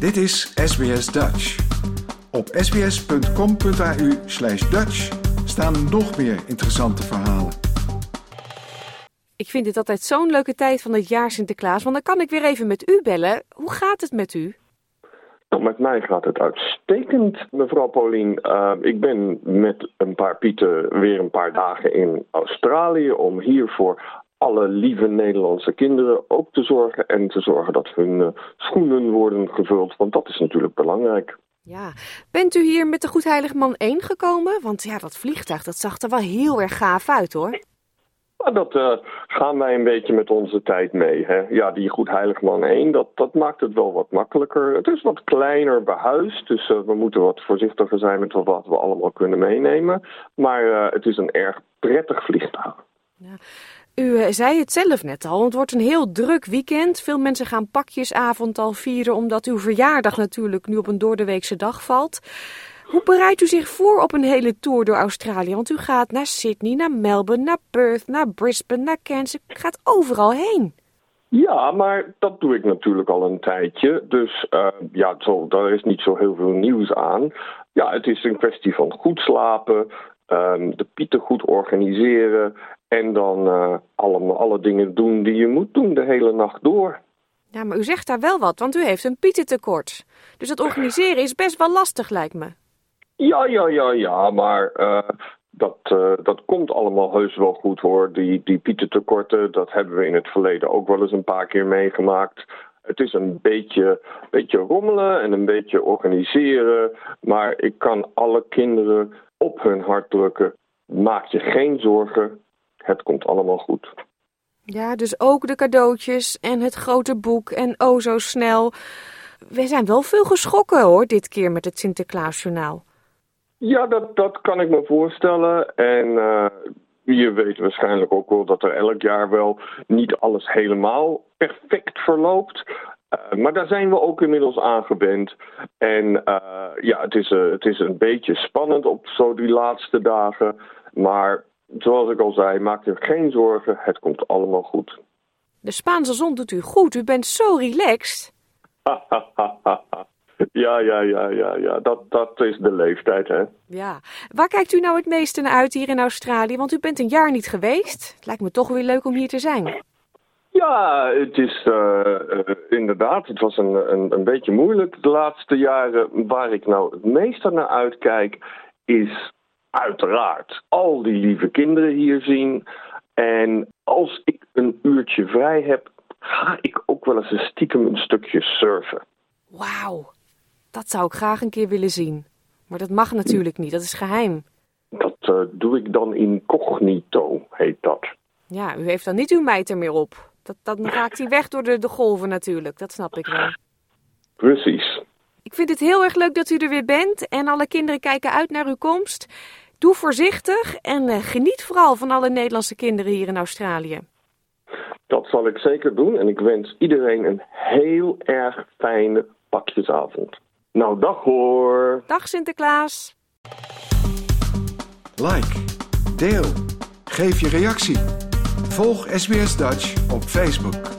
Dit is SBS Dutch. Op sbs.com.au slash Dutch staan nog meer interessante verhalen. Ik vind dit altijd zo'n leuke tijd van het jaar Sinterklaas, want dan kan ik weer even met u bellen. Hoe gaat het met u? Nou, met mij gaat het uitstekend, mevrouw Paulien. Uh, ik ben met een paar pieten weer een paar dagen in Australië om hier voor alle lieve Nederlandse kinderen ook te zorgen en te zorgen dat hun uh, schoenen worden gevuld, want dat is natuurlijk belangrijk. Ja, bent u hier met de Goedheilig Man 1 gekomen? Want ja, dat vliegtuig dat zag er wel heel erg gaaf uit hoor. Maar dat uh, gaan wij een beetje met onze tijd mee. Hè? Ja, die Goedheiligman 1, dat, dat maakt het wel wat makkelijker. Het is wat kleiner behuisd, dus uh, we moeten wat voorzichtiger zijn met wat we allemaal kunnen meenemen. Maar uh, het is een erg prettig vliegtuig. U zei het zelf net al, het wordt een heel druk weekend. Veel mensen gaan pakjesavond al vieren, omdat uw verjaardag natuurlijk nu op een doordeweekse dag valt. Hoe bereidt u zich voor op een hele tour door Australië? Want u gaat naar Sydney, naar Melbourne, naar Perth, naar Brisbane, naar Cairns. U gaat overal heen. Ja, maar dat doe ik natuurlijk al een tijdje. Dus uh, ja, zo, daar is niet zo heel veel nieuws aan. Ja, het is een kwestie van goed slapen, um, de pieten goed organiseren en dan uh, alle, alle dingen doen die je moet doen de hele nacht door. Ja, maar u zegt daar wel wat, want u heeft een pietentekort. Dus het organiseren is best wel lastig, lijkt me. Ja, ja, ja, ja, maar uh, dat, uh, dat komt allemaal heus wel goed hoor. Die, die pietentekorten, dat hebben we in het verleden ook wel eens een paar keer meegemaakt. Het is een beetje, beetje rommelen en een beetje organiseren. Maar ik kan alle kinderen op hun hart drukken. Maak je geen zorgen, het komt allemaal goed. Ja, dus ook de cadeautjes en het grote boek en oh zo snel. We zijn wel veel geschrokken hoor, dit keer met het Sinterklaasjournaal. Ja, dat, dat kan ik me voorstellen. En uh, je weet waarschijnlijk ook wel dat er elk jaar wel niet alles helemaal perfect verloopt. Uh, maar daar zijn we ook inmiddels aan gewend. En uh, ja, het is, het is een beetje spannend op zo die laatste dagen. Maar zoals ik al zei, maak je geen zorgen. Het komt allemaal goed. De Spaanse zon doet u goed. U bent zo relaxed. Ja, ja, ja, ja, ja. Dat, dat is de leeftijd, hè. Ja. Waar kijkt u nou het meeste naar uit hier in Australië? Want u bent een jaar niet geweest. Het lijkt me toch weer leuk om hier te zijn. Ja, het is uh, uh, inderdaad, het was een, een, een beetje moeilijk de laatste jaren. Waar ik nou het meeste naar uitkijk, is uiteraard al die lieve kinderen hier zien. En als ik een uurtje vrij heb, ga ik ook wel eens een stiekem een stukje surfen. Wauw, dat zou ik graag een keer willen zien. Maar dat mag natuurlijk niet, dat is geheim. Dat uh, doe ik dan incognito, heet dat. Ja, u heeft dan niet uw mijter meer op. Dat, dan raakt hij weg door de, de golven natuurlijk, dat snap ik wel. Precies. Ik vind het heel erg leuk dat u er weer bent en alle kinderen kijken uit naar uw komst. Doe voorzichtig en uh, geniet vooral van alle Nederlandse kinderen hier in Australië. Dat zal ik zeker doen en ik wens iedereen een heel erg fijne pakjesavond. Nou, dag hoor. Dag Sinterklaas. Like, deel, geef je reactie. Volg SBS Dutch op Facebook.